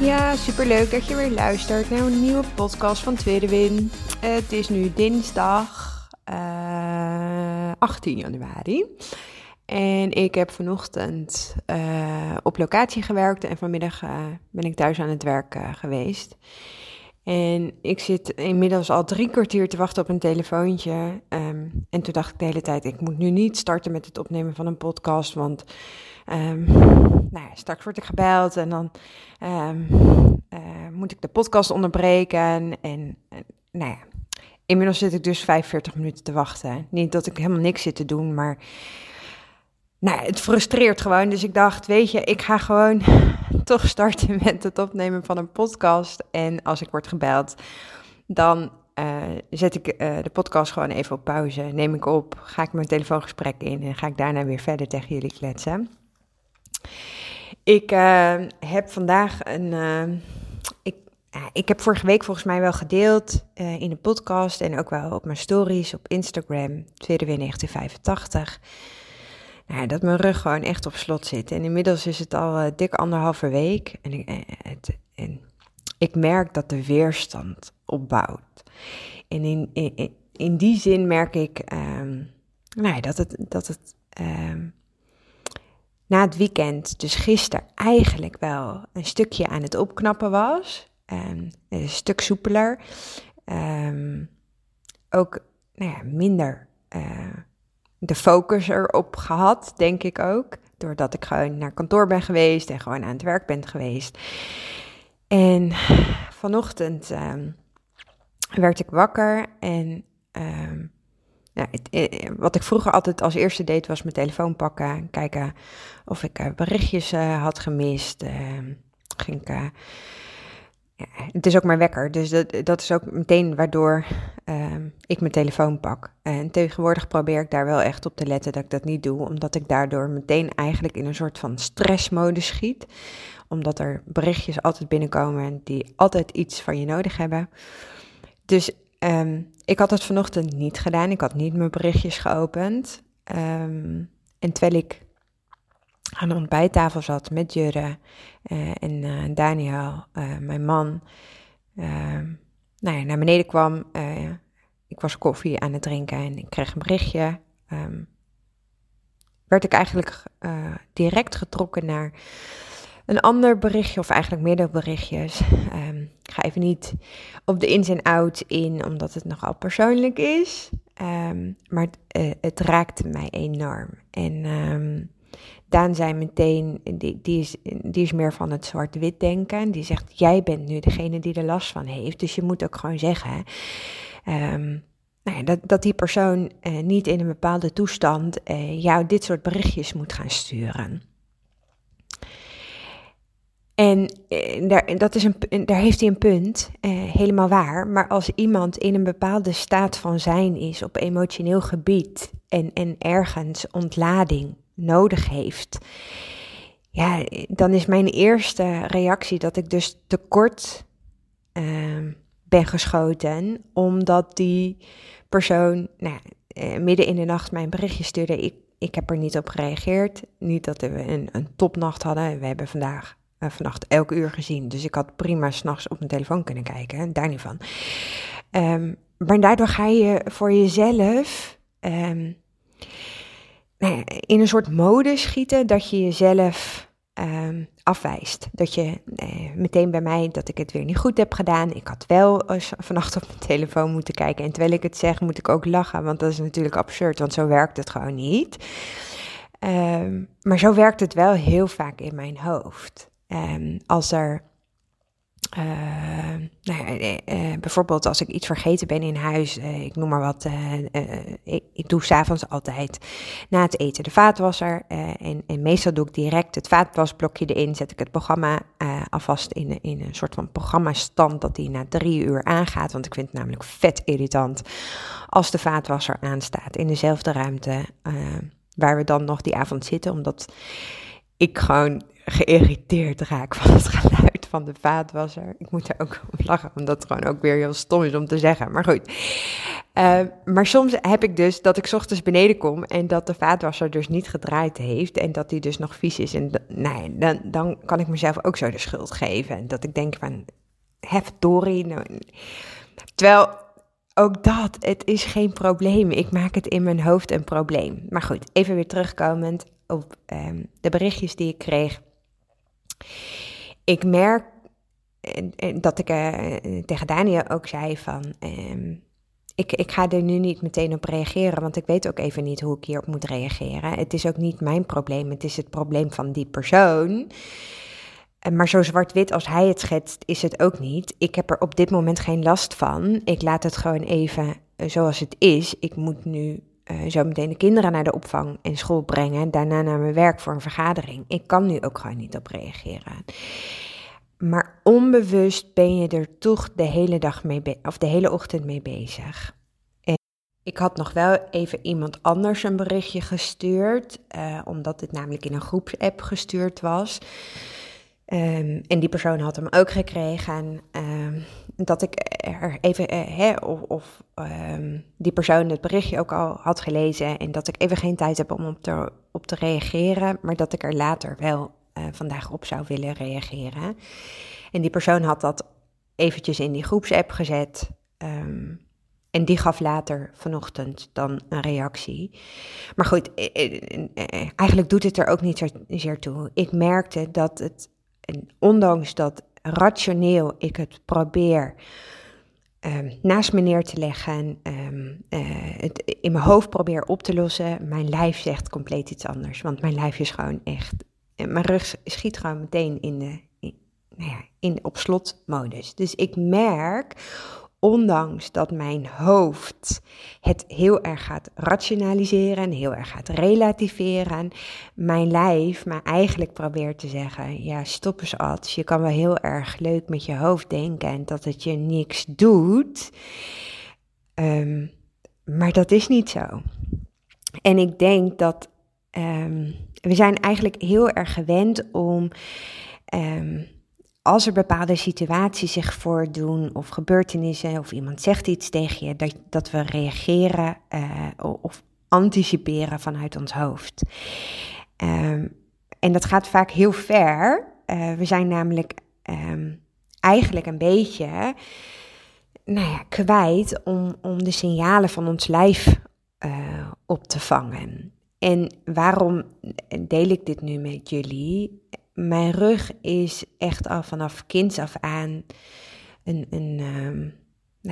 Ja, superleuk dat je weer luistert naar een nieuwe podcast van Tweede Win. Het is nu dinsdag uh, 18 januari. En ik heb vanochtend uh, op locatie gewerkt en vanmiddag uh, ben ik thuis aan het werk geweest. En ik zit inmiddels al drie kwartier te wachten op een telefoontje. Um, en toen dacht ik de hele tijd, ik moet nu niet starten met het opnemen van een podcast, want um, nou ja, straks word ik gebeld en dan um, uh, moet ik de podcast onderbreken. En, en nou ja, inmiddels zit ik dus 45 minuten te wachten. Niet dat ik helemaal niks zit te doen, maar nou, het frustreert gewoon. Dus ik dacht, weet je, ik ga gewoon toch starten met het opnemen van een podcast. En als ik word gebeld, dan uh, zet ik uh, de podcast gewoon even op pauze. Neem ik op, ga ik mijn telefoongesprek in en ga ik daarna weer verder tegen jullie kletsen. Ik uh, heb vandaag een. ik, ik heb vorige week volgens mij wel gedeeld in de podcast en ook wel op mijn stories op Instagram, tweede weer 1985 nou, dat mijn rug gewoon echt op slot zit. En inmiddels is het al dik anderhalve week. En ik, eh, het, en ik merk dat de weerstand opbouwt. En in, in, die zin merk ik um, nou, dat het, dat het um, na het weekend, dus gisteren, eigenlijk wel een stukje aan het opknappen was. Um, een stuk soepeler. ook nou ja, minder. Uh, de focus erop gehad, denk ik ook. Doordat ik gewoon naar kantoor ben geweest en gewoon aan het werk ben geweest. En vanochtend um, werd ik wakker en nou, het, eh, wat ik vroeger altijd als eerste deed was mijn telefoon pakken. Kijken of ik uh, berichtjes had gemist. Uh, ging het is ook mijn wekker, dus dat, dat is ook meteen waardoor uh, ik mijn telefoon pak. En tegenwoordig probeer ik daar wel echt op te letten dat ik dat niet doe, omdat ik daardoor meteen eigenlijk in een soort van stressmode schiet. Omdat er berichtjes altijd binnenkomen die altijd iets van je nodig hebben. Dus um, ik had het vanochtend niet gedaan, ik had niet mijn berichtjes geopend. Um, en terwijl ik aan de ontbijttafel zat met Jurre uh, en uh, Daniel, uh, mijn man, nou ja, naar beneden kwam. ik was koffie aan het drinken en ik kreeg een berichtje. Werd ik eigenlijk direct getrokken naar een ander berichtje, of eigenlijk meerdere berichtjes. Ik ga even niet op de ins en outs in, omdat het nogal persoonlijk is. Um, maar het, het, raakte mij enorm. En Daan zei meteen, die, die, is, die is meer van het zwart-wit denken. Die zegt, jij bent nu degene die er last van heeft. Dus je moet ook gewoon zeggen um, nou ja, dat, dat die persoon uh, niet in een bepaalde toestand uh, jou dit soort berichtjes moet gaan sturen. En uh, daar, dat is een, daar heeft hij een punt, helemaal waar. Maar als iemand in een bepaalde staat van zijn is op emotioneel gebied en, en ergens ontlading nodig heeft. Ja, dan is mijn eerste reactie dat ik dus tekort uh, ben geschoten, omdat die persoon nou, uh, midden in de nacht mijn berichtje stuurde. Ik, ik heb er niet op gereageerd. Niet dat we een, een topnacht hadden. We hebben vandaag uh, vannacht elk uur gezien. Dus ik had prima s'nachts op mijn telefoon kunnen kijken. Daar niet van. Um, maar daardoor ga je voor jezelf. Um, nou in een soort mode schieten dat je jezelf um, afwijst. Dat je uh, meteen bij mij dat ik het weer niet goed heb gedaan. Ik had wel vannacht op mijn telefoon moeten kijken. En terwijl ik het zeg, moet ik ook lachen. Want dat is natuurlijk absurd, want zo werkt het gewoon niet. Maar zo werkt het wel heel vaak in mijn hoofd. Um, als er uh, nou ja, uh, bijvoorbeeld als ik iets vergeten ben in huis, ik noem maar wat, ik, ik, doe s'avonds altijd na het eten de vaatwasser. En, en, meestal doe ik direct het vaatwasblokje erin, zet ik het programma alvast in, in een soort van programmastand dat die na drie uur aangaat. Want ik vind het namelijk vet irritant als de vaatwasser aanstaat in dezelfde ruimte waar we dan nog die avond zitten, omdat ik gewoon geïrriteerd raak van het geluid van de vaatwasser. Ik moet er ook om lachen, omdat het gewoon ook weer heel stom is om te zeggen. Maar goed. Uh, maar soms heb ik dus dat ik ochtends beneden kom en dat de vaatwasser dus niet gedraaid heeft en dat die dus nog vies is. En nee, dan, dan kan ik mezelf ook zo de schuld geven. En dat ik denk van, hef Dory. Nou, terwijl ook dat, het is geen probleem. Ik maak het in mijn hoofd een probleem. Maar goed, even weer terugkomend op um, de berichtjes die ik kreeg ik merk dat ik uh, tegen Daniel ook zei van, um, ik, ik ga er nu niet meteen op reageren, want ik weet ook even niet hoe ik hierop moet reageren. Het is ook niet mijn probleem, het is het probleem van die persoon. Maar zo zwart-wit als hij het schetst, is het ook niet. Ik heb er op dit moment geen last van. Ik laat het gewoon even eh, zoals het is. Ik moet nu uh, zo meteen de kinderen naar de opvang en school brengen, daarna naar mijn werk voor een vergadering. Ik kan nu ook gewoon niet op reageren. Maar onbewust ben je er toch de hele dag mee of de hele ochtend mee bezig. Ik had nog wel even iemand anders een berichtje gestuurd, uh, omdat het namelijk in een groepsapp gestuurd was. Um, en die persoon had hem ook gekregen. Um, dat ik er even, uh, hè, of, of um, die persoon het berichtje ook al had gelezen. En dat ik even geen tijd heb om op te, op te reageren. Maar dat ik er later wel uh, vandaag op zou willen reageren. En die persoon had dat eventjes in die groepsapp gezet. en die gaf later vanochtend dan een reactie. Maar goed, eh, eigenlijk doet het er ook niet zozeer toe. Ik merkte dat het ondanks dat rationeel ik het probeer um, naast me neer te leggen, um, uh, het in mijn hoofd probeer op te lossen, mijn lijf zegt compleet iets anders. Want mijn lijf is gewoon echt, mijn rug schiet gewoon meteen in de, in, nou ja, in op slotmodus. Dus ik merk ondanks dat mijn hoofd het heel erg gaat rationaliseren, heel erg gaat relativeren, mijn lijf me eigenlijk probeert te zeggen: ja, stop eens Ad, je kan wel heel erg leuk met je hoofd denken en dat het je niks doet, um, maar dat is niet zo. En ik denk dat um, we zijn eigenlijk heel erg gewend om um, als er bepaalde situaties zich voordoen of gebeurtenissen of iemand zegt iets tegen je, dat, dat we reageren uh, of anticiperen vanuit ons hoofd. Um, en dat gaat vaak heel ver. Uh, we zijn namelijk um, eigenlijk een beetje nou ja, kwijt om, om de signalen van ons lijf uh, op te vangen. En waarom deel ik dit nu met jullie? Mijn rug is echt al vanaf kinds af aan een, een, um,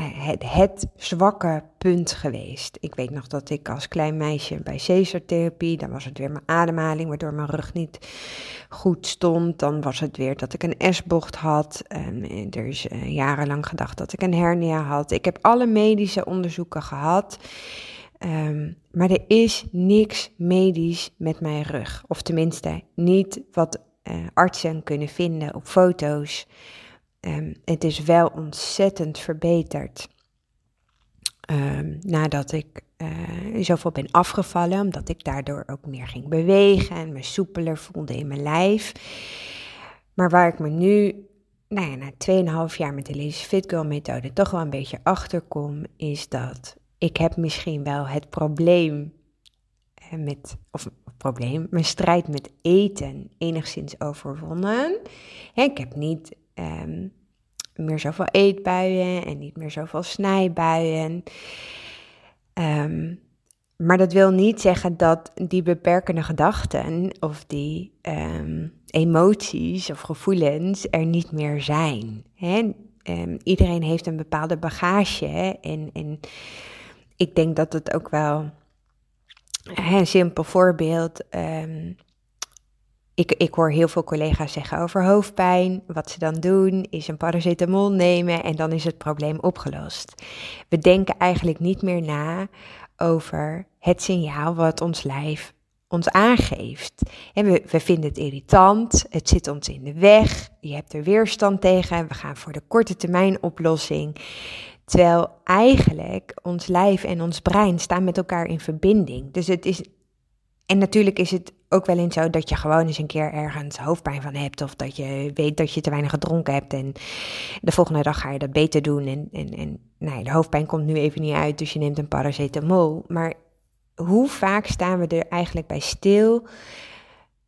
het, het, zwakke punt geweest. Ik weet nog dat ik als klein meisje bij Caesar-therapie, dan was het weer mijn ademhaling, waardoor mijn rug niet goed stond. Dan was het weer dat ik een S-bocht had. En er is uh, jarenlang gedacht dat ik een hernia had. Ik heb alle medische onderzoeken gehad. Um, maar er is niks medisch met mijn rug. Of tenminste, niet wat uh, artsen kunnen vinden op foto's. Um, het is wel ontzettend verbeterd. Um, nadat ik uh, zoveel ben afgevallen, omdat ik daardoor ook meer ging bewegen en me soepeler voelde in mijn lijf. Maar waar ik me nu, nou ja, na 2,5 jaar met de Lazy Fit Girl methode toch wel een beetje achter kom, is dat ik heb misschien wel het probleem met, of probleem, mijn strijd met eten enigszins overwonnen. ik heb niet um, meer zoveel eetbuien en niet meer zoveel snijbuien. Um, maar dat wil niet zeggen dat die beperkende gedachten of die um, emoties of gevoelens er niet meer zijn. Hè? iedereen heeft een bepaalde bagage en, en ik denk dat het ook wel een simpel voorbeeld. Um, ik, ik hoor heel veel collega's zeggen over hoofdpijn. Wat ze dan doen is een paracetamol nemen en dan is het probleem opgelost. We denken eigenlijk niet meer na over het signaal wat ons lijf ons aangeeft. En we, we vinden het irritant, het zit ons in de weg, je hebt er weerstand tegen, we gaan voor de korte termijn oplossing. Terwijl eigenlijk ons lijf en ons brein staan met elkaar in verbinding. Dus het is. En natuurlijk is het ook wel eens zo dat je gewoon eens een keer ergens hoofdpijn van hebt. Of dat je weet dat je te weinig gedronken hebt. En de volgende dag ga je dat beter doen. En, en, en nou ja, de hoofdpijn komt nu even niet uit, dus je neemt een paracetamol. Maar hoe vaak staan we er eigenlijk bij stil?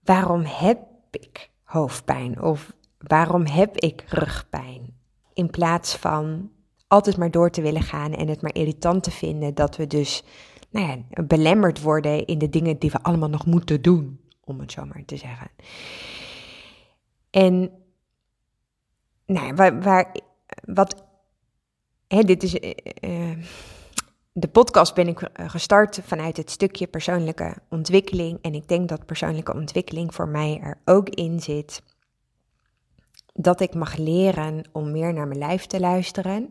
Waarom heb ik hoofdpijn? Of waarom heb ik rugpijn? In plaats van altijd maar door te willen gaan en het maar irritant te vinden dat we dus nou ja, belemmerd worden in de dingen die we allemaal nog moeten doen, om het zo maar te zeggen. En nou, waar, waar wat, hè, dit is, uh, de podcast ben ik gestart vanuit het stukje persoonlijke ontwikkeling. En ik denk dat persoonlijke ontwikkeling voor mij er ook in zit. Dat ik mag leren om meer naar mijn lijf te luisteren.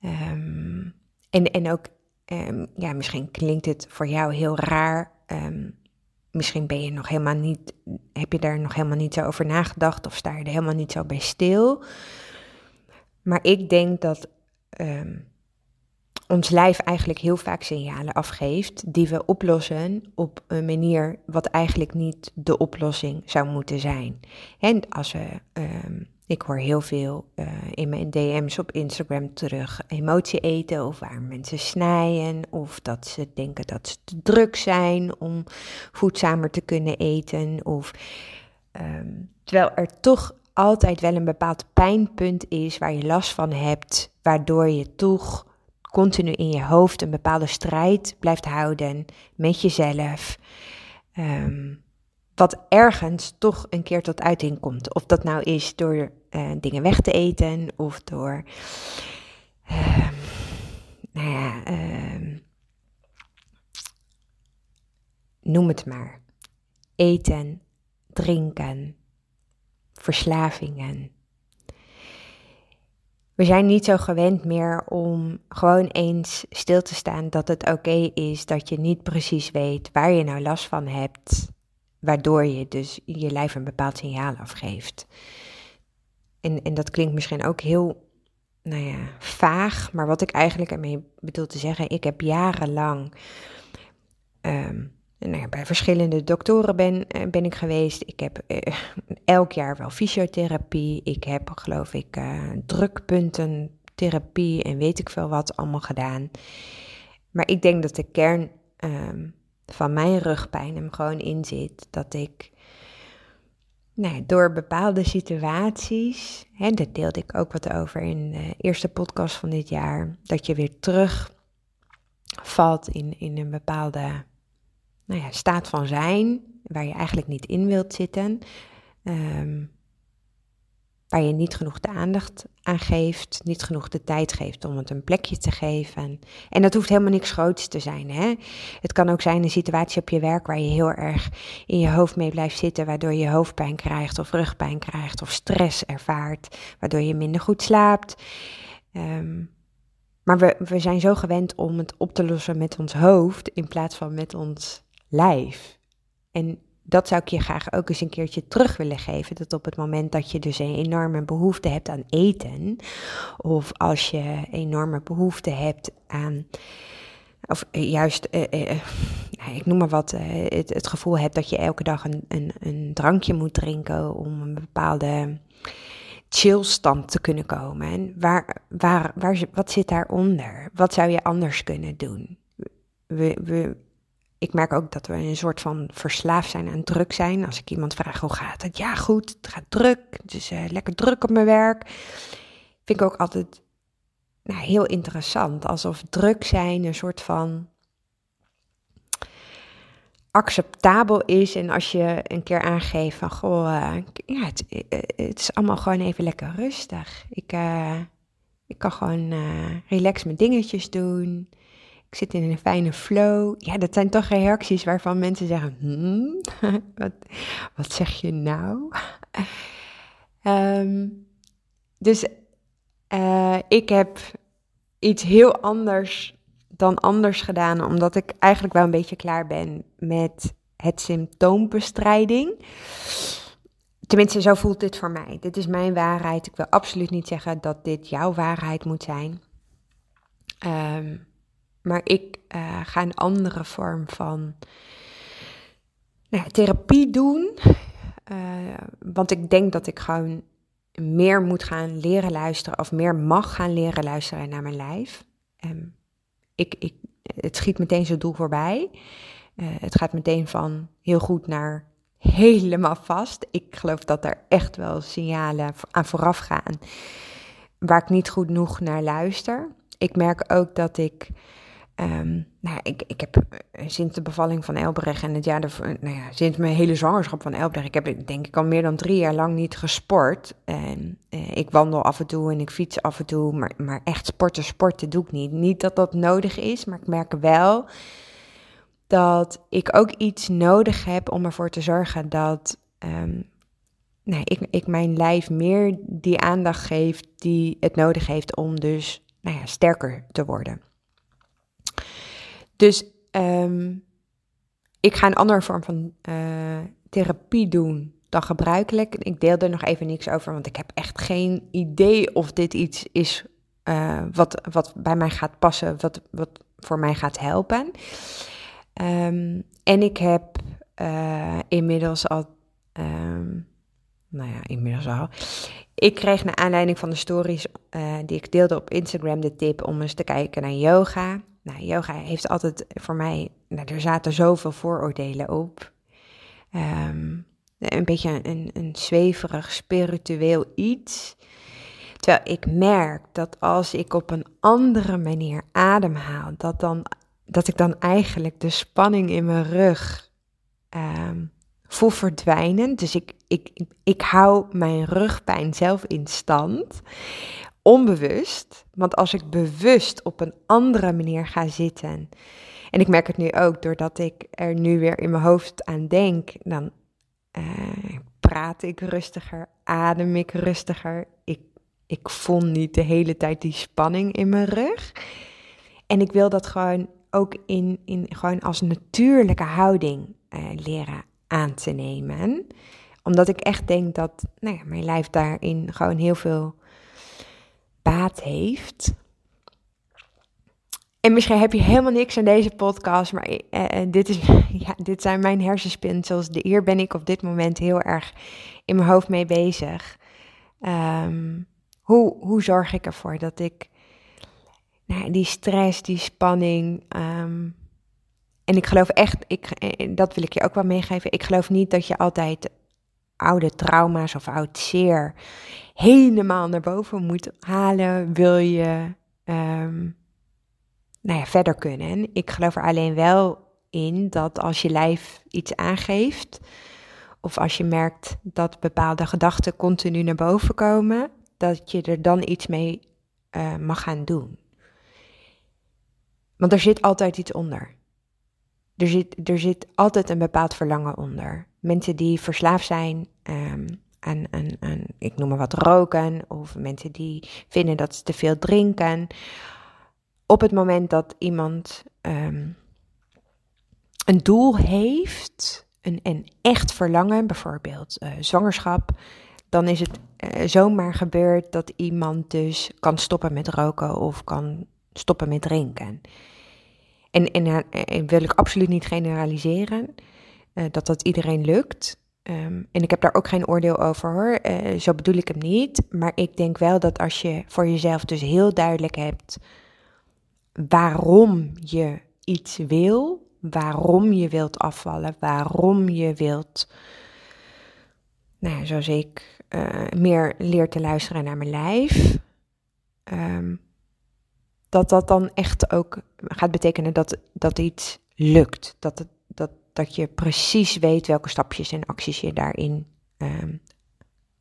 Ehm, en, en ook, um, ja, misschien klinkt het voor jou heel raar. Um, misschien ben je nog helemaal niet, heb je daar nog helemaal niet zo over nagedacht of sta je er helemaal niet zo bij stil. Maar ik denk dat ons lijf eigenlijk heel vaak signalen afgeeft die we oplossen op een manier wat eigenlijk niet de oplossing zou moeten zijn. En als we, ehm, ik hoor heel veel uh, in mijn DM's op Instagram terug emotie eten of waar mensen snijden of dat ze denken dat ze te druk zijn om voedzamer te kunnen eten of ehm, terwijl er toch altijd wel een bepaald pijnpunt is waar je last van hebt, waardoor je toch continu in je hoofd een bepaalde strijd blijft houden met jezelf. Um, wat ergens toch een keer tot uiting komt. Of dat nou is door uh, dingen weg te eten of door. Uh, nou ja, uh, noem het maar. Eten, drinken, verslavingen. We zijn niet zo gewend meer om gewoon eens stil te staan dat het oké is dat je niet precies weet waar je nou last van hebt, waardoor je dus je lijf een bepaald signaal afgeeft. En, en dat klinkt misschien ook heel, nou ja, vaag, maar wat ik eigenlijk ermee bedoel te zeggen, ik heb jarenlang um, nou bij verschillende doktoren ben, eh, ben ik geweest. Ik heb eh, elk jaar wel fysiotherapie. Ik heb, geloof ik, uh, drukpunten, therapie en weet ik veel wat allemaal gedaan. Maar ik denk dat de kern ehm, van mijn rugpijn hem gewoon in zit. Dat ik nou, door bepaalde situaties, hè, daar deelde ik ook wat over in de eerste podcast van dit jaar, dat je weer terug valt in, in een bepaalde nou ja, staat van zijn, waar je eigenlijk niet in wilt zitten, um, waar je niet genoeg de aandacht aan geeft, niet genoeg de tijd geeft om het een plekje te geven. En dat hoeft helemaal niks groots te zijn. Hè? Het kan ook zijn een situatie op je werk waar je heel erg in je hoofd mee blijft zitten, waardoor je hoofdpijn krijgt of rugpijn krijgt of stress ervaart, waardoor je minder goed slaapt. Um, maar we, we zijn zo gewend om het op te lossen met ons hoofd in plaats van met ons lijf. En dat zou ik je graag ook eens een keertje terug willen geven. Dat op het moment dat je dus een enorme behoefte hebt aan eten, of als je enorme behoefte hebt aan, of juist, eh, eh, eh nou, ik noem maar wat, eh, het, het, gevoel hebt dat je elke dag een, een, een drankje moet drinken om een bepaalde chillstand te kunnen komen. En waar, waar, waar, wat zit daaronder? Wat zou je anders kunnen doen? We, we, ik merk ook dat we een soort van verslaafd zijn aan druk zijn. Als ik iemand vraag hoe gaat het? Ja, goed, het gaat druk. Het is uh, lekker druk op mijn werk. Vind ik ook altijd nou, heel interessant. Alsof druk zijn een soort van acceptabel is. En als je een keer aangeeft van, goh, uh, ja, het, eh, het, is allemaal gewoon even lekker rustig. Ik, ik kan gewoon relax mijn dingetjes doen ik zit in een fijne flow. Ja, dat zijn toch reacties waarvan mensen zeggen: hmm, wat, wat zeg je nou? Ehm, dus uh, ik heb iets heel anders dan anders gedaan, omdat ik eigenlijk wel een beetje klaar ben met het symptoombestrijding. Tenminste, zo voelt dit voor mij. Dit is mijn waarheid. Ik wil absoluut niet zeggen dat dit jouw waarheid moet zijn. Um, maar ik uh, ga een andere vorm van nou, therapie doen. Uh, want ik denk dat ik gewoon meer moet gaan leren luisteren. Of meer mag gaan leren luisteren naar mijn lijf. Um, ik, ik, het schiet meteen zijn doel voorbij. Uh, het gaat meteen van heel goed naar helemaal vast. Ik geloof dat er echt wel signalen aan vooraf gaan. Waar ik niet goed genoeg naar luister. Ik merk ook dat ik Um, nou, ik, ik heb eh, sinds de bevalling van Elbrecht en het jaar de, nou ja, sinds mijn hele zwangerschap van Elbrecht, ik heb denk ik al meer dan drie jaar lang niet gesport. En eh, ik wandel af en toe en ik fiets af en toe, maar, maar echt sporten, sporten doe ik niet. Niet dat dat nodig is, maar ik merk wel dat ik ook iets nodig heb om ervoor te zorgen dat um, nou, ik, ik mijn lijf meer die aandacht geef die het nodig heeft om dus nou ja, sterker te worden. Dus um, ik ga een andere vorm van uh, therapie doen dan gebruikelijk. Ik deel er nog even niks over, want ik heb echt geen idee of dit iets is uh, wat, wat bij mij gaat passen, wat, wat voor mij gaat helpen. Um, en ik heb uh, inmiddels al, um, nou ja, inmiddels al. Ik kreeg naar aanleiding van de stories die ik deelde op Instagram de tip om eens te kijken naar yoga. Nou, yoga heeft altijd voor mij, nou, er zaten zoveel vooroordelen op. Um, een beetje een, een zweverig, spiritueel iets. Terwijl ik merk dat als ik op een andere manier ademhaal, dat, dan, dat ik dan eigenlijk de spanning in mijn rug um, voel verdwijnen. Dus ik, ik, ik hou mijn rugpijn zelf in stand onbewust. Want als ik bewust op een andere manier ga zitten. En ik merk het nu ook doordat ik er nu weer in mijn hoofd aan denk. Dan uh, praat ik rustiger, adem ik rustiger. Ik, ik voel niet de hele tijd die spanning in mijn rug. En ik wil dat gewoon ook in, in gewoon als natuurlijke houding uh, leren aan te nemen. Omdat ik echt denk dat nou ja, mijn lijf daarin gewoon heel veel baat heeft. En misschien heb je helemaal niks aan deze podcast, maar uh, dit, is, ja, dit zijn mijn hersenspinsels. Hier ben ik op dit moment heel erg in mijn hoofd mee bezig. Um, hoe, hoe zorg ik ervoor dat ik nou, die stress, die spanning. Um, en ik geloof echt, ik, dat wil ik je ook wel meegeven. Ik geloof niet dat je altijd oude trauma's of oud zeer helemaal naar boven moet halen, wil je um, nou ja, verder kunnen. Ik geloof er alleen wel in dat als je lijf iets aangeeft, of als je merkt dat bepaalde gedachten continu naar boven komen, dat je er dan iets mee uh, mag gaan doen. Want er zit altijd iets onder. Er zit, er zit altijd een bepaald verlangen onder. Mensen die verslaafd zijn um, aan, aan, aan, ik noem maar wat, roken. Of mensen die vinden dat ze te veel drinken. Op het moment dat iemand um, een doel heeft, een, een echt verlangen, bijvoorbeeld uh, zwangerschap, dan is het uh, zomaar gebeurd dat iemand dus kan stoppen met roken of kan stoppen met drinken. En, en, en eh, wil ik absoluut niet generaliseren uh, dat dat iedereen lukt. Um, en ik heb daar ook geen oordeel over hoor, uh, zo bedoel ik hem niet. Maar ik denk wel dat als je voor jezelf dus heel duidelijk hebt waarom je iets wil, waarom je wilt afvallen, waarom je wilt, nou ja, zoals ik, uh, meer leer te luisteren naar mijn lijf. Um, dat dat dan echt ook gaat betekenen dat, dat iets lukt. Dat, het, dat, je precies weet welke stapjes en acties je daarin um,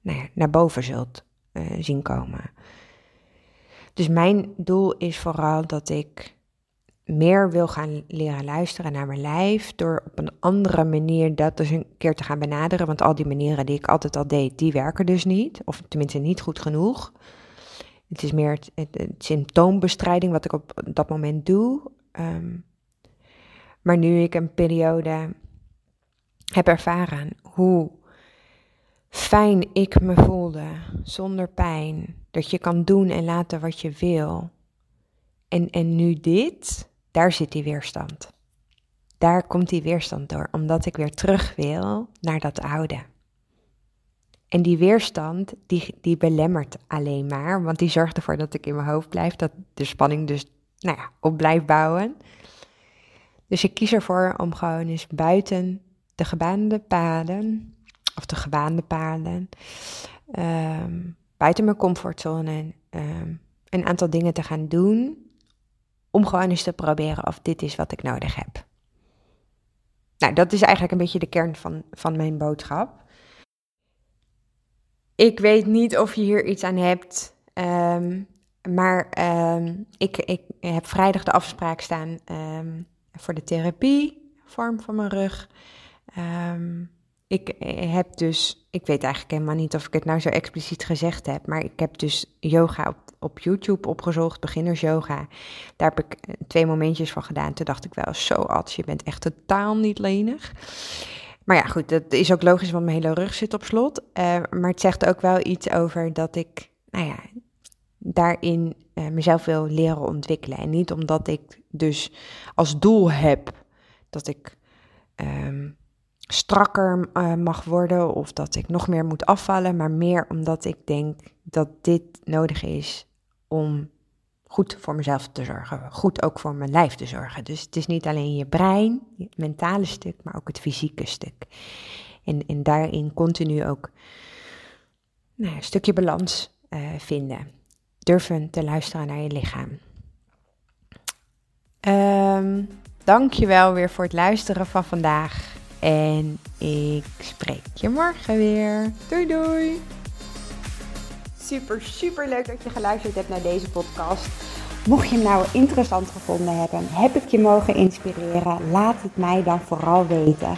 nou ja, naar boven zult uh, zien komen. Dus mijn doel is vooral dat ik meer wil gaan leren luisteren naar mijn lijf. Door op een andere manier dat dus een keer te gaan benaderen. Want al die manieren die ik altijd al deed, die werken dus niet. Of tenminste niet goed genoeg. Het is meer het, symptoombestrijding wat ik op dat moment doe. Ehm, maar nu ik een periode heb ervaren hoe fijn ik me voelde zonder pijn. Dat je kan doen en laten wat je wil. En, en nu dit, daar zit die weerstand. Daar komt die weerstand door, omdat ik weer terug wil naar dat oude. En die weerstand, die, die belemmert alleen maar, want die zorgt ervoor dat ik in mijn hoofd blijf, dat de spanning dus nou ja, op blijft bouwen. Dus ik kies ervoor om gewoon eens buiten de gebaande paden, of de gebaande paden, ehm, buiten mijn comfortzone, um, een aantal dingen te gaan doen, om gewoon eens te proberen of dit is wat ik nodig heb. Nou, dat is eigenlijk een beetje de kern van, van mijn boodschap. Ik weet niet of je hier iets aan hebt, ehm, maar ik, ik heb vrijdag de afspraak staan voor de therapie, vorm van mijn rug. Um, ik heb dus, ik weet eigenlijk helemaal niet of ik het nou zo expliciet gezegd heb, maar ik heb dus yoga op, op YouTube opgezocht, beginners yoga. Daar heb ik eh, twee momentjes van gedaan. Toen dacht ik wel, zo Ats, je bent echt totaal niet lenig. Maar ja, goed, dat is ook logisch, want mijn hele rug zit op slot. Uh, maar het zegt ook wel iets over dat ik, nou ja, daarin mezelf wil leren ontwikkelen. En niet omdat ik dus als doel heb dat ik um, strakker uh, mag worden of dat ik nog meer moet afvallen, maar meer omdat ik denk dat dit nodig is om goed voor mezelf te zorgen, goed ook voor mijn lijf te zorgen. Dus het is niet alleen je brein, het mentale stuk, maar ook het fysieke stuk. En, en daarin continu ook nou, een stukje balans uh, vinden. Durven te luisteren naar je lichaam. Um, Dank je wel weer voor het luisteren van vandaag. En ik spreek je morgen weer. Doei doei. Super, super leuk dat je geluisterd hebt naar deze podcast. Mocht je hem nou interessant gevonden hebben, heb ik je mogen inspireren, laat het mij dan vooral weten.